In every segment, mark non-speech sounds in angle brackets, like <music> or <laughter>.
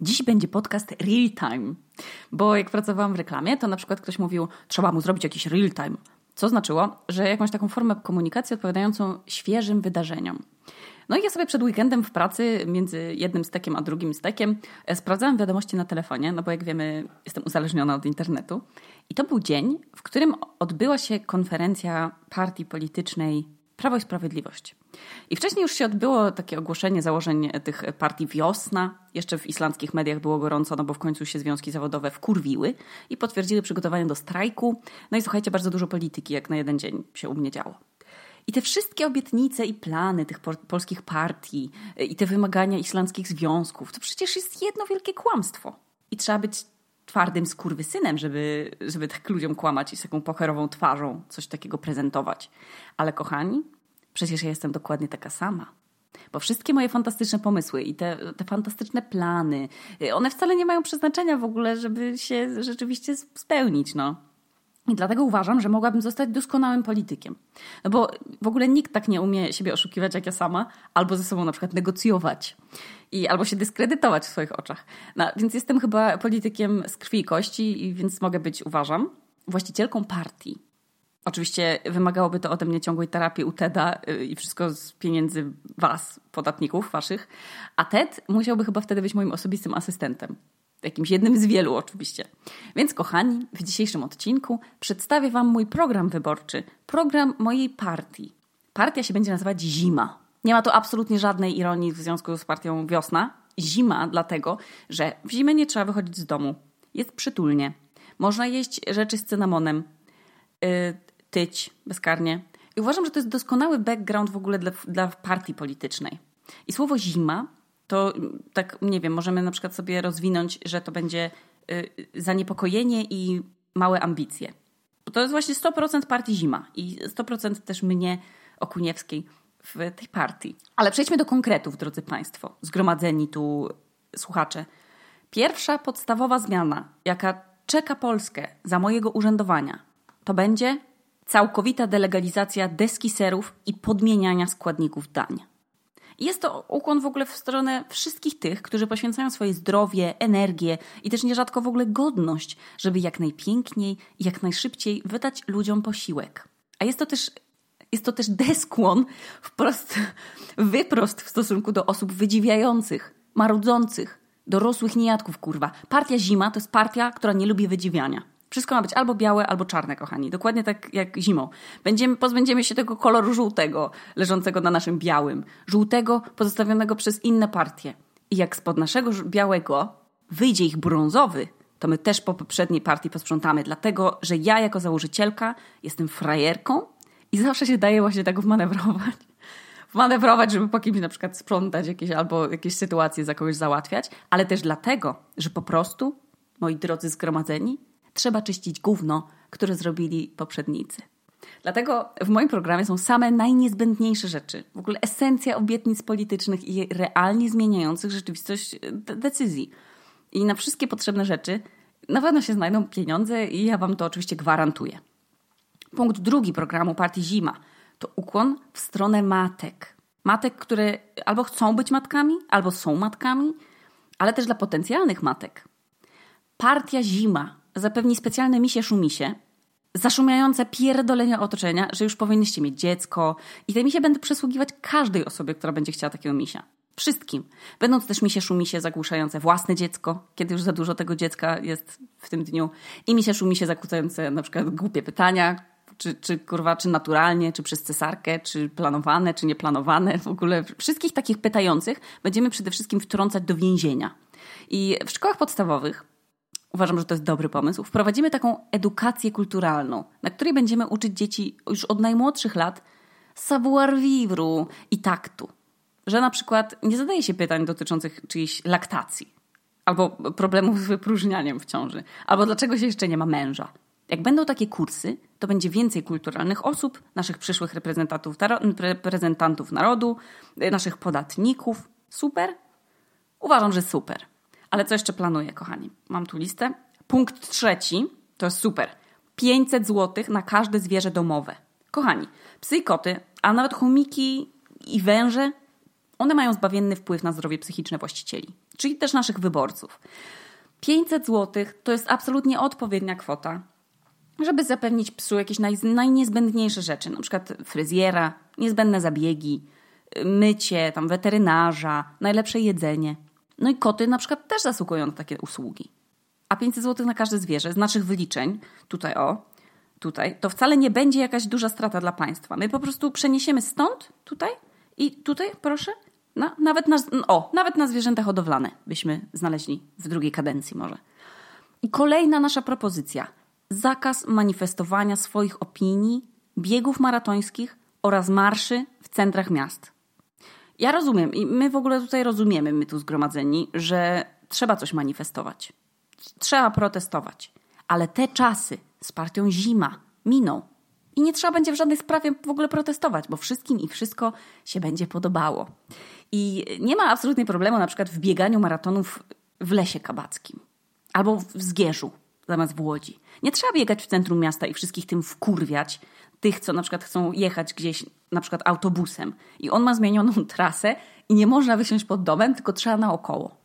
Dziś będzie podcast real time, bo jak pracowałam w reklamie, to na przykład ktoś mówił, trzeba mu zrobić jakiś real time, co znaczyło, że jakąś taką formę komunikacji odpowiadającą świeżym wydarzeniom. No i ja sobie przed weekendem w pracy między jednym stekiem a drugim stekiem e, sprawdzałam wiadomości na telefonie, no bo jak wiemy, jestem uzależniona od internetu. I to był dzień, w którym odbyła się konferencja partii politycznej Prawo i Sprawiedliwość. I wcześniej już się odbyło takie ogłoszenie założeń tych partii wiosna. Jeszcze w islandzkich mediach było gorąco, no bo w końcu się związki zawodowe wkurwiły i potwierdziły przygotowanie do strajku. No i słuchajcie, bardzo dużo polityki jak na jeden dzień się u mnie działo. I te wszystkie obietnice i plany tych polskich partii i te wymagania islandzkich związków, to przecież jest jedno wielkie kłamstwo. I trzeba być twardym skurwysynem, żeby, żeby tak ludziom kłamać i z taką pocherową twarzą coś takiego prezentować. Ale kochani, przecież ja jestem dokładnie taka sama. Bo wszystkie moje fantastyczne pomysły i te, te fantastyczne plany, one wcale nie mają przeznaczenia w ogóle, żeby się rzeczywiście spełnić, no. I dlatego uważam, że mogłabym zostać doskonałym politykiem. No bo w ogóle nikt tak nie umie siebie oszukiwać jak ja sama, albo ze sobą na przykład negocjować, i albo się dyskredytować w swoich oczach. No, więc jestem chyba politykiem z krwi i kości, więc mogę być, uważam, właścicielką partii. Oczywiście wymagałoby to ode mnie ciągłej terapii u TEDa y, i wszystko z pieniędzy was, podatników waszych. A TED musiałby chyba wtedy być moim osobistym asystentem. Jakimś jednym z wielu oczywiście. Więc kochani, w dzisiejszym odcinku przedstawię wam mój program wyborczy. Program mojej partii. Partia się będzie nazywać Zima. Nie ma tu absolutnie żadnej ironii w związku z partią Wiosna. Zima dlatego, że w zimę nie trzeba wychodzić z domu. Jest przytulnie. Można jeść rzeczy z cynamonem. Yy, tyć bezkarnie. I uważam, że to jest doskonały background w ogóle dla, dla partii politycznej. I słowo zima to tak, nie wiem, możemy na przykład sobie rozwinąć, że to będzie y, zaniepokojenie i małe ambicje. Bo to jest właśnie 100% partii zima i 100% też mnie, Okuniewskiej, w tej partii. Ale przejdźmy do konkretów, drodzy Państwo, zgromadzeni tu słuchacze. Pierwsza podstawowa zmiana, jaka czeka Polskę za mojego urzędowania, to będzie całkowita delegalizacja deski serów i podmieniania składników dań. Jest to ukłon w ogóle w stronę wszystkich tych, którzy poświęcają swoje zdrowie, energię i też nierzadko w ogóle godność, żeby jak najpiękniej i jak najszybciej wydać ludziom posiłek. A jest to też, jest to też deskłon wprost, wyprost w stosunku do osób wydziwiających, marudzących, dorosłych niejadków, kurwa. Partia Zima to jest partia, która nie lubi wydziwiania. Wszystko ma być albo białe, albo czarne, kochani. Dokładnie tak jak zimą. Będziemy, pozbędziemy się tego koloru żółtego, leżącego na naszym białym. Żółtego, pozostawionego przez inne partie. I jak spod naszego białego wyjdzie ich brązowy, to my też po poprzedniej partii posprzątamy. Dlatego, że ja jako założycielka jestem frajerką i zawsze się daje właśnie tak wmanewrować. <laughs> Wmanewrować, żeby po kimś na przykład sprzątać jakieś albo jakieś sytuacje za kogoś załatwiać, ale też dlatego, że po prostu, moi drodzy zgromadzeni, trzeba czyścić gówno, które zrobili poprzednicy. Dlatego w moim programie są same najniezbędniejsze rzeczy. W ogóle esencja obietnic politycznych i realnie zmieniających rzeczywistość decyzji. I na wszystkie potrzebne rzeczy na pewno się znajdą pieniądze i ja Wam to oczywiście gwarantuję. Punkt drugi programu Partii Zima to ukłon w stronę matek. Matek, które albo chcą być matkami, albo są matkami, ale też dla potencjalnych matek. Partia Zima zapewni specjalne misie szumisie, zaszumiające pierdolenie otoczenia, że już powinniście mieć dziecko i te misie będą przysługiwać każdej osobie, która będzie chciała takiego misia. Wszystkim. Będąc też misie szumisie zagłuszające własne dziecko, kiedy już za dużo tego dziecka jest w tym dniu i misie szumisie zakłócające na przykład głupie pytania, czy, czy kurwa, czy naturalnie, czy przez cesarkę, czy planowane, czy nieplanowane, w ogóle wszystkich takich pytających będziemy przede wszystkim wtrącać do więzienia. I w szkołach podstawowych uważam, że to jest dobry pomysł, wprowadzimy taką edukację kulturalną, na której będziemy uczyć dzieci już od najmłodszych lat savoir vivre i taktu. Że na przykład nie zadaje się pytań dotyczących czyjejś laktacji, albo problemów z wypróżnianiem w ciąży, albo dlaczego się jeszcze nie ma męża. Jak będą takie kursy, to będzie więcej kulturalnych osób, naszych przyszłych reprezentantów, reprezentantów narodu, naszych podatników. Super? Uważam, że super. Ale co jeszcze planuję, kochani? Mam tu listę. Punkt trzeci, to jest super. 500 zł na każde zwierzę domowe. Kochani, psy i koty, a nawet chomiki i węże, one mają zbawienny wpływ na zdrowie psychiczne właścicieli. czyli też naszych wyborców. 500 zł to jest absolutnie odpowiednia kwota, żeby zapewnić psu jakieś naj, najniezbędniejsze rzeczy, na przykład fryzjera, niezbędne zabiegi, mycie, tam weterynarza, najlepsze jedzenie. No i koty na przykład też zasługują na takie usługi. A 500 zł na każde zwierzę z naszych wyliczeń, tutaj o, tutaj, to wcale nie będzie jakaś duża strata dla państwa. My po prostu przeniesiemy stąd, tutaj i tutaj, proszę, na, nawet, na, o, nawet na zwierzęta hodowlane byśmy znaleźli w drugiej kadencji może. I kolejna nasza propozycja. Zakaz manifestowania swoich opinii, biegów maratońskich oraz marszy w centrach miast. Ja rozumiem i my w ogóle tutaj rozumiemy, my tu zgromadzeni, że trzeba coś manifestować. Trzeba protestować. Ale te czasy z partią zima miną. I nie trzeba będzie w żadnej sprawie w ogóle protestować, bo wszystkim i wszystko się będzie podobało. I nie ma absolutnie problemu na przykład w bieganiu maratonów w lesie kabackim albo w Zgierzu zamiast w Łodzi. Nie trzeba biegać w centrum miasta i wszystkich tym wkurwiać, tych, co na przykład chcą jechać gdzieś na przykład autobusem i on ma zmienioną <laughs> trasę i nie można wysiąść pod domem, tylko trzeba naokoło.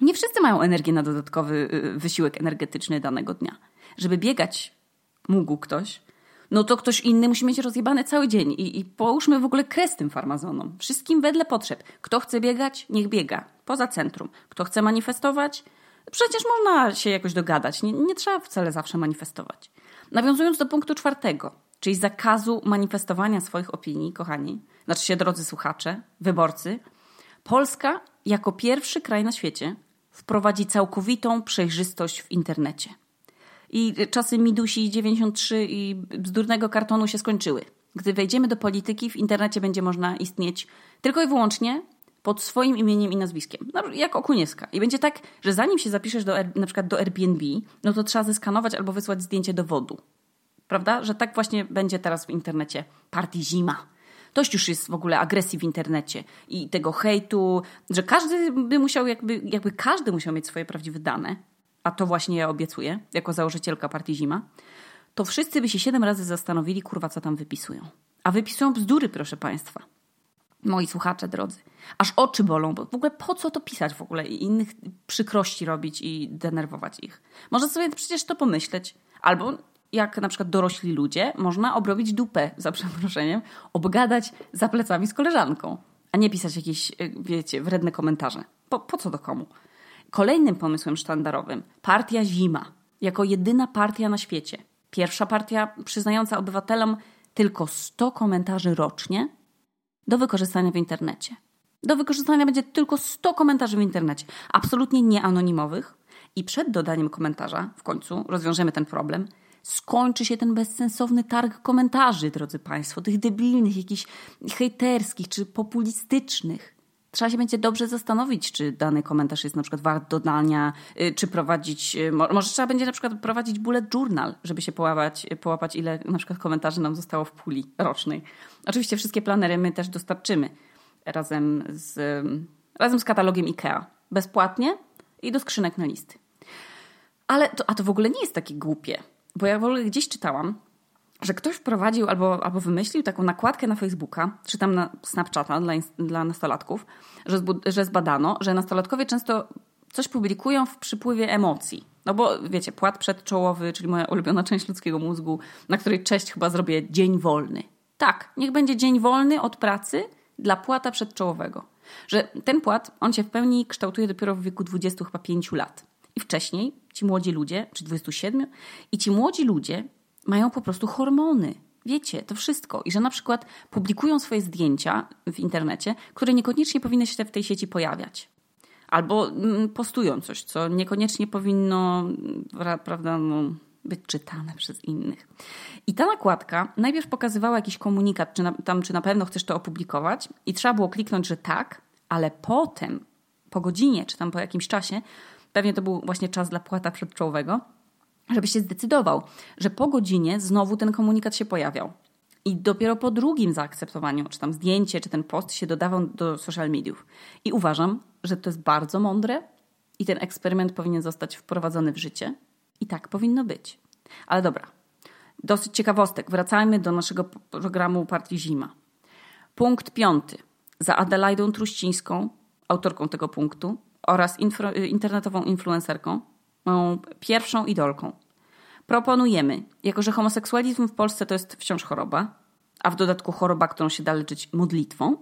Nie wszyscy mają energię na dodatkowy y, wysiłek energetyczny danego dnia. Żeby biegać mógł ktoś, no to ktoś inny musi mieć rozjebany cały dzień i, i połóżmy w ogóle kres tym farmazonom. Wszystkim wedle potrzeb. Kto chce biegać, niech biega. Poza centrum. Kto chce manifestować, przecież można się jakoś dogadać. Nie, nie trzeba wcale zawsze manifestować. Nawiązując do punktu czwartego, czyli zakazu manifestowania swoich opinii, kochani, znaczy się drodzy słuchacze, wyborcy, Polska jako pierwszy kraj na świecie wprowadzi całkowitą przejrzystość w internecie i czasy Midusi 93 i bzdurnego kartonu się skończyły. Gdy wejdziemy do polityki, w internecie będzie można istnieć tylko i wyłącznie pod swoim imieniem i nazwiskiem, jak Okuniewska. I będzie tak, że zanim się zapiszesz do, na przykład do Airbnb, no to trzeba zeskanować albo wysłać zdjęcie dowodu. Prawda? Że tak właśnie będzie teraz w internecie. Partii zima. Dość już jest w ogóle agresji w internecie i tego hejtu, że każdy by musiał, jakby, jakby każdy musiał mieć swoje prawdziwe dane, a to właśnie ja obiecuję, jako założycielka partii Zima, to wszyscy by się siedem razy zastanowili, kurwa, co tam wypisują. A wypisują bzdury, proszę Państwa. Moi słuchacze drodzy. Aż oczy bolą, bo w ogóle po co to pisać w ogóle i innych przykrości robić i denerwować ich? Można sobie przecież to pomyśleć. Albo jak na przykład dorośli ludzie, można obrobić dupę, za przeproszeniem, obgadać za plecami z koleżanką, a nie pisać jakieś, e, wiecie, wredne komentarze. Po, po co do komu? Kolejnym pomysłem sztandarowym partia Zima, jako jedyna partia na świecie. Pierwsza partia przyznająca obywatelom tylko 100 komentarzy rocznie do wykorzystania w internecie. Do wykorzystania będzie tylko 100 komentarzy w internecie, absolutnie nieanonimowych. I przed dodaniem komentarza, w końcu rozwiążemy ten problem, skończy się ten bezsensowny targ komentarzy, drodzy Państwo, tych debilnych, jakichś hejterskich czy populistycznych trzeba się będzie dobrze zastanowić, czy dany komentarz jest na przykład wart dodania, y, czy prowadzić, y, może trzeba będzie na przykład prowadzić bullet journal, żeby się połapać, połapać ile na przykład komentarzy nam zostało w puli rocznej. Oczywiście wszystkie planery my też dostarczymy razem z, razem z katalogiem IKEA. Bezpłatnie i do skrzynek na listy. Ale to, a to w ogóle nie jest takie głupie, bo ja w ogóle gdzieś czytałam, że ktoś wprowadził albo, albo wymyślił taką nakładkę na Facebooka, czy tam na Snapchata dla, dla nastolatków, że, że zbadano, że nastolatkowie często coś publikują w przypływie emocji. No bo wiecie, płat przedczołowy, czyli moja ulubiona część ludzkiego mózgu, na której cześć chyba zrobię dzień wolny. Tak, niech będzie dzień wolny od pracy dla płata przedczołowego. Że ten płat, on się w pełni kształtuje dopiero w wieku 25 lat. I wcześniej ci młodzi ludzie, czy 27, i ci młodzi ludzie mają po prostu hormony. Wiecie, to wszystko. I że na przykład publikują swoje zdjęcia w internecie, które niekoniecznie powinny się w tej sieci pojawiać. Albo mm, postują coś, co niekoniecznie powinno, prawda, no, być czytane przez innych. I ta nakładka najpierw pokazywała jakiś komunikat, czy na, tam, czy na pewno chcesz to opublikować, i trzeba było kliknąć, że tak, ale potem, po godzinie, czy tam po jakimś czasie, pewnie to był właśnie czas dla płata przedczołowego, żeby się zdecydował, że po godzinie znowu ten komunikat się pojawiał. I dopiero po drugim zaakceptowaniu, czy tam zdjęcie, czy ten post się dodawał do social mediów. I uważam, że to jest bardzo mądre i ten eksperyment powinien zostać wprowadzony w życie. I tak powinno być. Ale dobra, dosyć ciekawostek. Wracajmy do naszego programu Partii Zima. Punkt piąty. Za Adelaidą Truścińską, autorką tego punktu, oraz internetową influencerką, moją pierwszą idolką. Proponujemy, jako że homoseksualizm w Polsce to jest wciąż choroba, a w dodatku choroba, którą się da leczyć modlitwą,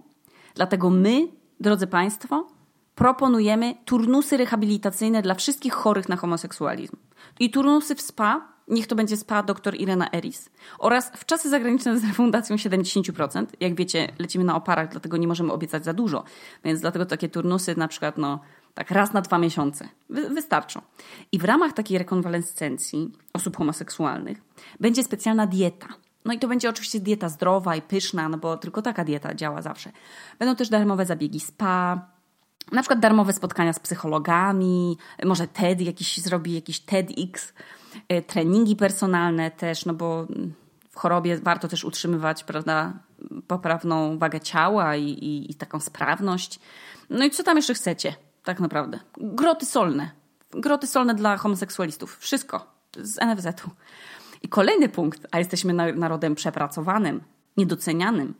dlatego my, drodzy Państwo, proponujemy turnusy rehabilitacyjne dla wszystkich chorych na homoseksualizm. I turnusy w SPA, niech to będzie SPA dr Irena Eris, oraz w czasy zagraniczne z refundacją 70%. Jak wiecie, lecimy na oparach, dlatego nie możemy obiecać za dużo. Więc dlatego takie turnusy na przykład no, tak raz na dwa miesiące wy wystarczą. I w ramach takiej rekonwalescencji osób homoseksualnych będzie specjalna dieta. No i to będzie oczywiście dieta zdrowa i pyszna, no bo tylko taka dieta działa zawsze. Będą też darmowe zabiegi spa, na przykład darmowe spotkania z psychologami, może TED jakiś zrobi, jakiś TEDx, e, treningi personalne też, no bo w chorobie warto też utrzymywać, prawda, poprawną wagę ciała i, i, i taką sprawność. No i co tam jeszcze chcecie, tak naprawdę? Groty solne. Groty solne dla homoseksualistów. Wszystko z NFZ-u. I kolejny punkt, a jesteśmy narodem przepracowanym, niedocenianym.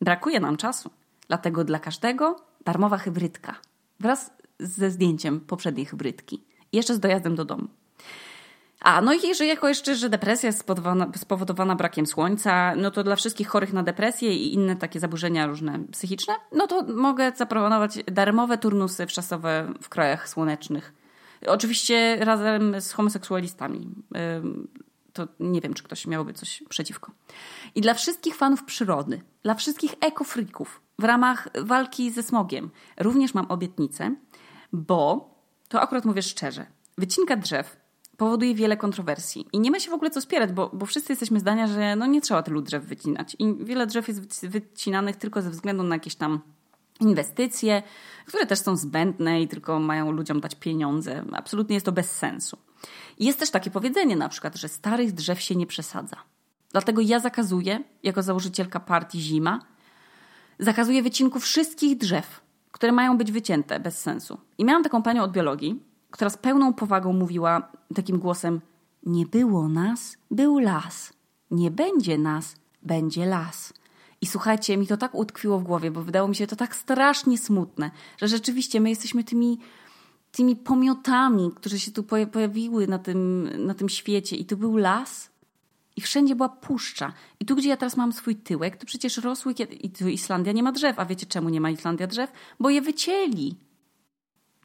Brakuje nam czasu. Dlatego dla każdego darmowa hybrydka wraz ze zdjęciem poprzedniej hybrydki. Jeszcze z dojazdem do domu. A, no i jeżeli jako jeszcze, że depresja jest spowodowana, spowodowana brakiem słońca, no to dla wszystkich chorych na depresję i inne takie zaburzenia różne psychiczne, no to mogę zaproponować darmowe turnusy wczasowe w krajach słonecznych. Oczywiście razem z homoseksualistami. To nie wiem, czy ktoś miałby coś przeciwko. I dla wszystkich fanów przyrody, dla wszystkich ekofrików, w ramach walki ze smogiem. Również mam obietnicę, bo to akurat mówię szczerze. Wycinka drzew powoduje wiele kontrowersji i nie ma się w ogóle co spierać, bo, bo wszyscy jesteśmy zdania, że no nie trzeba tylu drzew wycinać. I wiele drzew jest wycinanych tylko ze względu na jakieś tam inwestycje, które też są zbędne i tylko mają ludziom dać pieniądze. Absolutnie jest to bez sensu. I jest też takie powiedzenie na przykład, że starych drzew się nie przesadza. Dlatego ja zakazuję, jako założycielka partii Zima, zakazuje wycinku wszystkich drzew, które mają być wycięte bez sensu. I miałam taką panią od biologii, która z pełną powagą mówiła takim głosem: Nie było nas, był las. Nie będzie nas, będzie las. I słuchajcie, mi to tak utkwiło w głowie, bo wydało mi się to tak strasznie smutne, że rzeczywiście my jesteśmy tymi, tymi pomiotami, które się tu pojawiły na tym, na tym świecie. I to był las, i wszędzie była puszcza. I tu, gdzie ja teraz mam swój tyłek, to przecież rosły kiedy... I tu Islandia nie ma drzew. A wiecie, czemu nie ma Islandia drzew? Bo je wycięli.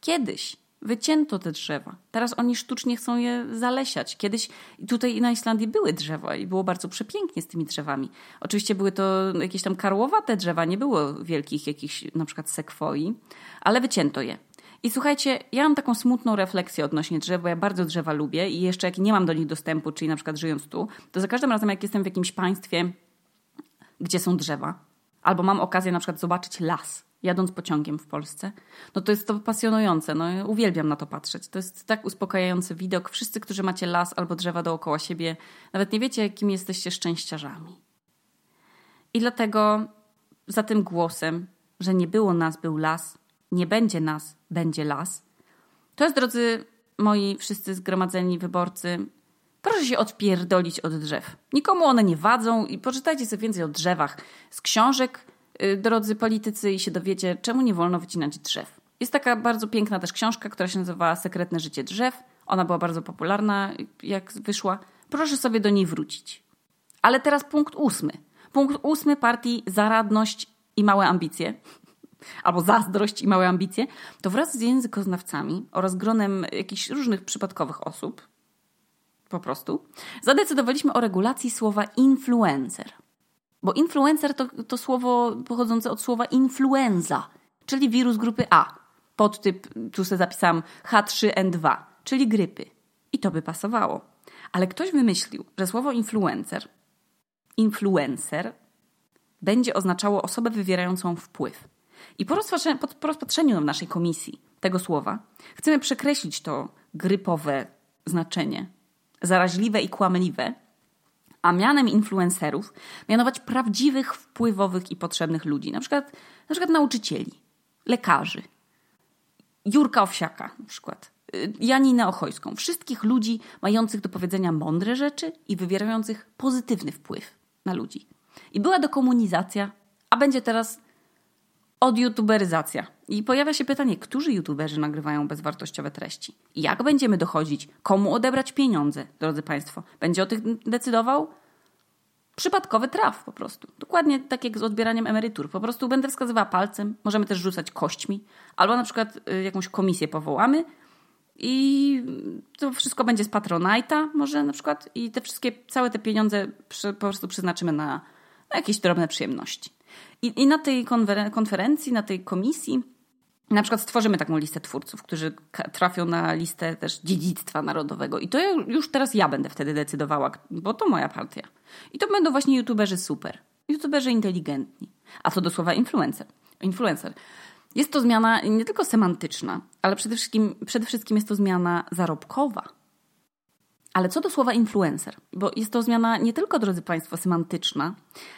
Kiedyś wycięto te drzewa. Teraz oni sztucznie chcą je zalesiać. Kiedyś tutaj na Islandii były drzewa i było bardzo przepięknie z tymi drzewami. Oczywiście były to jakieś tam karłowate drzewa, nie było wielkich jakichś na przykład sekwoi, ale wycięto je. I słuchajcie, ja mam taką smutną refleksję odnośnie drzew, bo ja bardzo drzewa lubię i jeszcze jak nie mam do nich dostępu, czyli na przykład żyjąc tu, to za każdym razem jak jestem w jakimś państwie, gdzie są drzewa, albo mam okazję na przykład zobaczyć las, jadąc pociągiem w Polsce, no to jest to pasjonujące. No, uwielbiam na to patrzeć. To jest tak uspokajający widok. Wszyscy, którzy macie las albo drzewa dookoła siebie, nawet nie wiecie, jakim jesteście szczęściarzami. I dlatego za tym głosem, że nie było nas, był las, nie będzie nas, będzie las. To jest, drodzy moi wszyscy zgromadzeni wyborcy, proszę się odpierdolić od drzew. Nikomu one nie wadzą i poczytajcie sobie więcej o drzewach z książek, drodzy politycy, i się dowiecie, czemu nie wolno wycinać drzew. Jest taka bardzo piękna też książka, która się nazywa Sekretne życie drzew. Ona była bardzo popularna, jak wyszła. Proszę sobie do niej wrócić. Ale teraz punkt ósmy. Punkt ósmy partii Zaradność i małe ambicje <laughs> albo zazdrość i małe ambicje, to wraz z językoznawcami oraz gronem jakichś różnych przypadkowych osób, po prostu, zadecydowaliśmy o regulacji słowa influencer. Bo influencer to, to słowo pochodzące od słowa influenza, czyli wirus grupy A. Podtyp, tu sobie zapisałam H3N2, czyli grypy. I to by pasowało. Ale ktoś wymyślił, że słowo influencer, influencer będzie oznaczało osobę wywierającą wpływ. I po rozpatrzeniu, po rozpatrzeniu w naszej komisji tego słowa chcemy przekreślić to grypowe znaczenie, zaraźliwe i kłamliwe, a mianem influencerów mianować prawdziwych, wpływowych i potrzebnych ludzi, na przykład, na przykład nauczycieli, lekarzy, Jurka Owsiaka na przykład, y, Janinę Ochojską, wszystkich ludzi mających do powiedzenia mądre rzeczy i wywierających pozytywny wpływ na ludzi. I była dekomunizacja, a będzie teraz Odyoutuberyzacja. I pojawia się pytanie, którzy youtuberzy nagrywają bezwartościowe treści? Jak będziemy dochodzić? Komu odebrać pieniądze, drodzy Państwo? Będzie o tym decydował przypadkowy traf po prostu. Dokładnie tak jak z odbieraniem emerytur. Po prostu będę wskazywała palcem, możemy też rzucać kośćmi, albo na przykład y, jakąś komisję powołamy i to wszystko będzie z Patronite'a może na przykład i te wszystkie, całe te pieniądze po prostu przeznaczymy na, na jakieś drobne przyjemności. I, i na tej konferencji, na tej komisji na przykład stworzymy taką listę twórców, którzy trafią na listę też dziedzictwa narodowego. I to już teraz ja będę wtedy decydowała, bo to moja partia. I to będą właśnie youtuberzy super. YouTuberzy inteligentni. A co do słowa influencer. Influencer. Jest to zmiana nie tylko semantyczna, ale przede wszystkim, przede wszystkim jest to zmiana zarobkowa. Ale co do słowa influencer, bo jest to zmiana nie tylko, drodzy Państwo, semantyczna,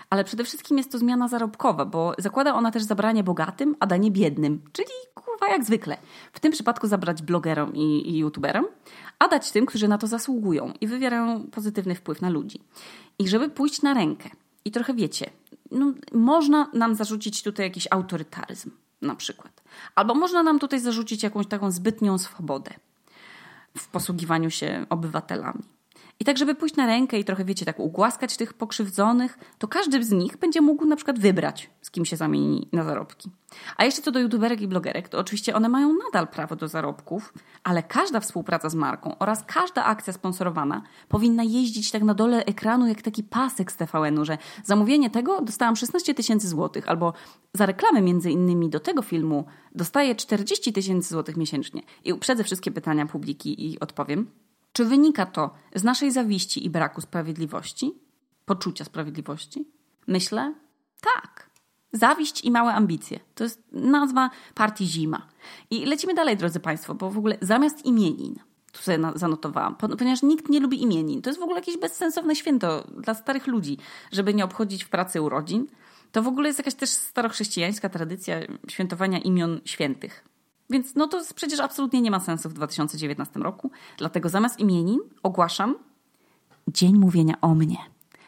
ale przede wszystkim jest to zmiana zarobkowa, bo zakłada ona też zabranie bogatym, a danie biednym, czyli kurwa jak zwykle. W tym przypadku zabrać blogerom i, i youtuberom, a dać tym, którzy na to zasługują i wywierają pozytywny wpływ na ludzi. I żeby pójść na rękę i trochę wiecie, no, można nam zarzucić tutaj jakiś autorytaryzm na przykład. Albo można nam tutaj zarzucić jakąś taką zbytnią swobodę w posługiwaniu się obywatelami. I tak, żeby pójść na rękę i trochę, wiecie, tak ugłaskać tych pokrzywdzonych, to każdy z nich będzie mógł na przykład wybrać, z kim się zamieni na zarobki. A jeszcze co do youtuberek i blogerek, to oczywiście one mają nadal prawo do zarobków, ale każda współpraca z marką oraz każda akcja sponsorowana powinna jeździć tak na dole ekranu jak taki pasek z TVN-u, że zamówienie tego dostałam 16 tysięcy złotych, albo za reklamę między innymi do tego filmu dostaję 40 tysięcy złotych miesięcznie. I uprzedzę wszystkie pytania publiki i odpowiem. Czy wynika to z naszej zawiści i braku sprawiedliwości? Poczucia sprawiedliwości? Myślę, tak. Zawiść i małe ambicje. To jest nazwa partii Zima. I lecimy dalej, drodzy Państwo, bo w ogóle zamiast imienin, tu sobie zanotowałam, ponieważ nikt nie lubi imienin. To jest w ogóle jakieś bezsensowne święto dla starych ludzi, żeby nie obchodzić w pracy urodzin. To w ogóle jest jakaś też starochrześcijańska tradycja świętowania imion świętych. Więc no to przecież absolutnie nie ma sensu w 2019 roku. Dlatego zamiast imienin ogłaszam Dzień Mówienia o mnie.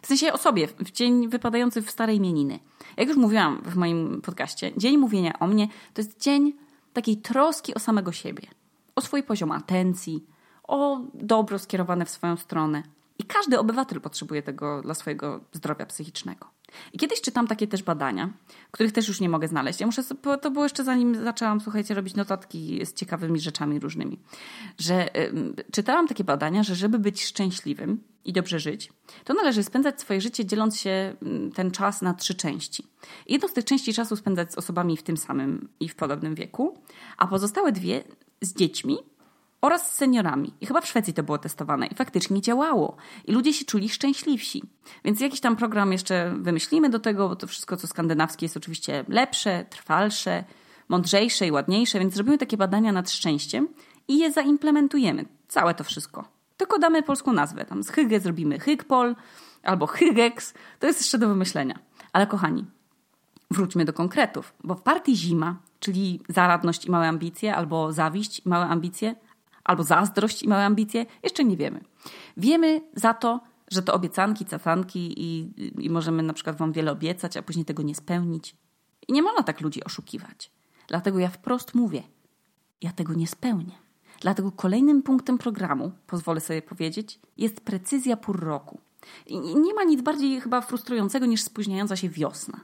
W sensie o sobie, w dzień wypadający w stare imieniny. Jak już mówiłam w moim podcaście, Dzień Mówienia o mnie to jest dzień takiej troski o samego siebie. O swój poziom atencji, o dobro skierowane w swoją stronę. I każdy obywatel potrzebuje tego dla swojego zdrowia psychicznego. I kiedyś czytam takie też badania, których też już nie mogę znaleźć. Ja muszę, to było jeszcze zanim zaczęłam, słuchajcie, robić notatki z ciekawymi rzeczami różnymi, że y, czytałam takie badania, że żeby być szczęśliwym i dobrze żyć, to należy spędzać swoje życie dzieląc się ten czas na trzy części. Jedną z tych części czasu spędzać z osobami w tym samym i w podobnym wieku, a pozostałe dwie z dziećmi oraz z seniorami. I chyba w Szwecji to było testowane i faktycznie działało. I ludzie się czuli szczęśliwsi. Więc jakiś tam program jeszcze wymyślimy do tego, bo to wszystko, co skandynawskie, jest oczywiście lepsze, trwalsze, mądrzejsze i ładniejsze, więc zrobimy takie badania nad szczęściem i je zaimplementujemy. Całe to wszystko. Tylko damy polską nazwę. Tam z Hygge zrobimy Hygpol albo Hygex. To jest jeszcze do wymyślenia. Ale kochani, wróćmy do konkretów, bo w partii zima, czyli zaradność i małe ambicje, albo zawiść i małe ambicje, albo zazdrość i małe ambicje? Jeszcze nie wiemy. Wiemy za to, że to obiecanki, cacanki i, i możemy na przykład wam wiele obiecać, a później tego nie spełnić. I nie można tak ludzi oszukiwać. Dlatego ja wprost mówię, ja tego nie spełnię. Dlatego kolejnym punktem programu, pozwolę sobie powiedzieć, jest precyzja pór roku. I nie ma nic bardziej chyba frustrującego niż spóźniająca się wiosna,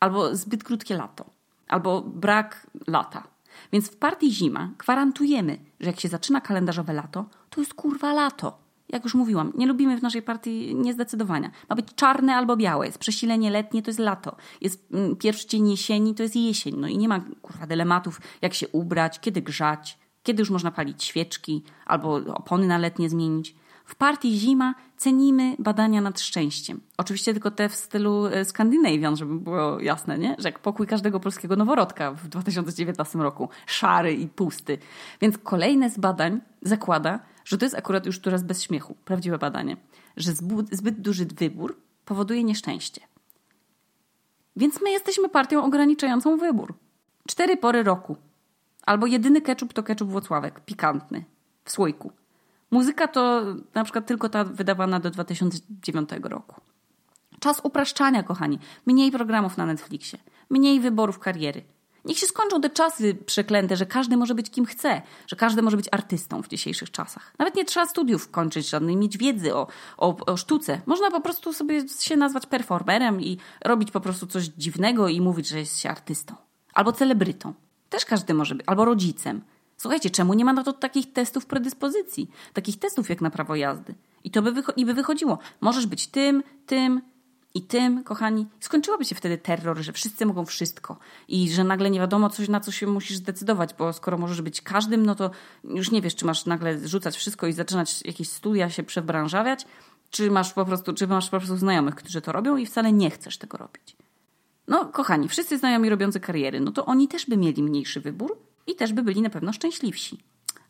albo zbyt krótkie lato, albo brak lata. Więc w partii zima gwarantujemy, że jak się zaczyna kalendarzowe lato, to jest kurwa lato. Jak już mówiłam, nie lubimy w naszej partii niezdecydowania. Ma być czarne albo białe. Jest przesilenie letnie, to jest lato. Jest mm, pierwszy dzień jesieni, to jest jesień. No i nie ma kurwa dylematów, jak się ubrać, kiedy grzać, kiedy już można palić świeczki albo opony na letnie zmienić. W partii zima cenimy badania nad szczęściem. Oczywiście tylko te w stylu e, Scandinavian, żeby było jasne, nie? że jak pokój każdego polskiego noworodka w 2019 roku, szary i pusty. Więc kolejne z badań zakłada, że to jest akurat już teraz bez śmiechu, prawdziwe badanie, że zbyt duży wybór powoduje nieszczęście. Więc my jesteśmy partią ograniczającą wybór. Cztery pory roku. Albo jedyny ketchup to ketchup Włocławek, pikantny, w słoiku. Muzyka to na przykład tylko ta wydawana do 2009 roku. Czas upraszczania, kochani. Mniej programów na Netflixie, mniej wyborów kariery. Niech się skończą te czasy przeklęte, że każdy może być kim chce, że każdy może być artystą w dzisiejszych czasach. Nawet nie trzeba studiów kończyć żadnej, mieć wiedzy o, o, o sztuce. Można po prostu sobie się nazwać performerem i robić po prostu coś dziwnego i mówić, że jest się artystą. Albo celebrytą. Też każdy może być. Albo rodzicem. Słuchajcie, czemu nie ma na to takich testów predyspozycji? Takich testów jak na prawo jazdy. I to by, wycho- i by wychodziło. Możesz być tym, tym, i tym, kochani, skończyłoby się wtedy terror, że wszyscy mogą wszystko i że nagle nie wiadomo, coś, na co się musisz zdecydować, bo skoro możesz być każdym, no to już nie wiesz, czy masz nagle rzucać wszystko i zaczynać jakieś studia się przebranżawiać, czy masz po prostu, czy masz po prostu znajomych, którzy to robią i wcale nie chcesz tego robić. No, kochani, wszyscy znajomi robiący kariery, no to oni też by mieli mniejszy wybór i też by byli na pewno szczęśliwsi.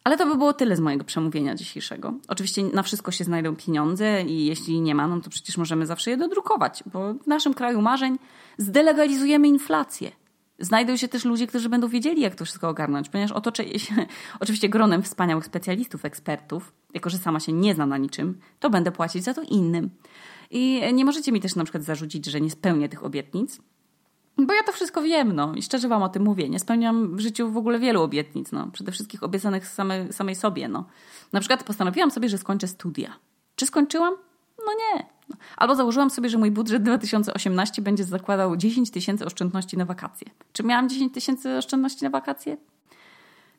Ale to by było tyle z mojego przemówienia dzisiejszego. Oczywiście na wszystko się znajdą pieniądze i jeśli nie ma, no to przecież możemy zawsze je dodrukować, bo w naszym kraju marzeń zdelegalizujemy inflację. Znajdą się też ludzie, którzy będą wiedzieli, jak to wszystko ogarnąć, ponieważ otoczę <laughs> się oczywiście gronem wspaniałych specjalistów, ekspertów, jako że sama się nie zna na niczym, to będę płacić za to innym. I nie możecie mi też na przykład zarzucić, że nie spełnię tych obietnic, bo ja to wszystko wiem, no i szczerze wam o tym mówię. Nie spełniam w życiu w ogóle wielu obietnic, no. Przede wszystkim obiecanych same, samej sobie, no. Na przykład postanowiłam sobie, że skończę studia. Czy skończyłam? No nie. Albo założyłam sobie, że mój budżet 2018 będzie zakładał 10 tysięcy oszczędności na wakacje. Czy miałam 10 tysięcy oszczędności na wakacje?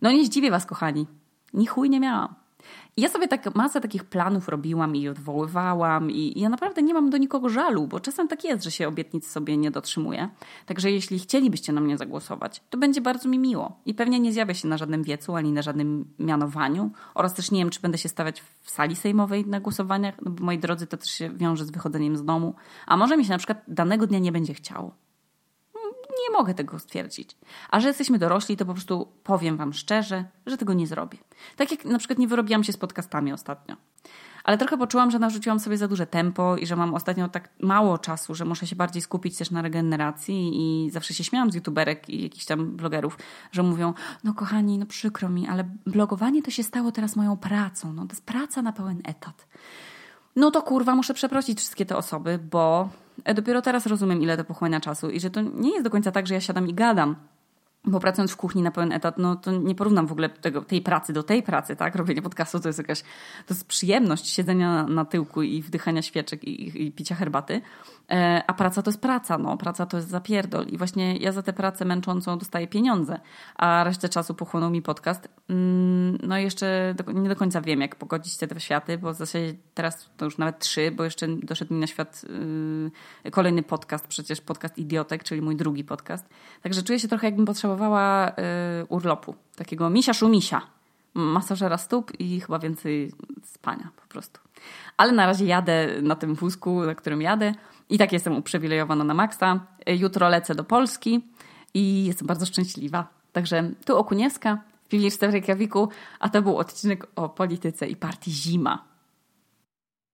No nie zdziwię was, kochani. Ni chuj nie miałam. Ja sobie tak masę takich planów robiłam i odwoływałam i, ja naprawdę nie mam do nikogo żalu, bo czasem tak jest, że się obietnic sobie nie dotrzymuje. Także jeśli chcielibyście na mnie zagłosować, to będzie bardzo mi miło. I pewnie nie zjawię się na żadnym wiecu ani na żadnym mianowaniu oraz też nie wiem, czy będę się stawiać w sali sejmowej na głosowaniach, no bo moi drodzy, to też się wiąże z wychodzeniem z domu. A może mi się na przykład danego dnia nie będzie chciało nie mogę tego stwierdzić. A że jesteśmy dorośli, to po prostu powiem Wam szczerze, że tego nie zrobię. Tak jak na przykład nie wyrobiłam się z podcastami ostatnio. Ale trochę poczułam, że narzuciłam sobie za duże tempo i że mam ostatnio tak mało czasu, że muszę się bardziej skupić też na regeneracji i zawsze się śmiałam z youtuberek i jakichś tam blogerów, że mówią, no kochani, no przykro mi, ale blogowanie to się stało teraz moją pracą. No to jest praca na pełen etat. No to kurwa, muszę przeprosić wszystkie te osoby, bo dopiero teraz rozumiem, ile to pochłania czasu i że to nie jest do końca tak, że ja siadam i gadam. Bo pracując w kuchni na pełen etat, no to nie porównam w ogóle tego, tej pracy do tej pracy, tak? Robienie podcastu to jest jakaś, to jest przyjemność siedzenia na, na tyłku i wdychania świeczek i, i picia herbaty. E, a praca to jest praca, no. Praca to jest zapierdol. I właśnie ja za tę pracę męczącą dostaję pieniądze, a resztę czasu pochłonął mi podcast. Mm, no i jeszcze nie do końca wiem, jak pogodzić te dwa światy, bo w zasadzie teraz to już nawet trzy, bo jeszcze doszedł mi na świat yy, kolejny podcast, przecież podcast Idiotek, czyli mój drugi podcast. Także czuję się trochę jakbym potrzebowała yy, urlopu. Takiego misia szumisia masażera stóp i chyba więcej spania po prostu. Ale na razie jadę na tym wózku, na którym jadę i tak jestem uprzywilejowana na maksa. Jutro lecę do Polski i jestem bardzo szczęśliwa. Także tu Okuniewska w Piwniczce w Reykjaviku, a to był odcinek o polityce i partii Zima.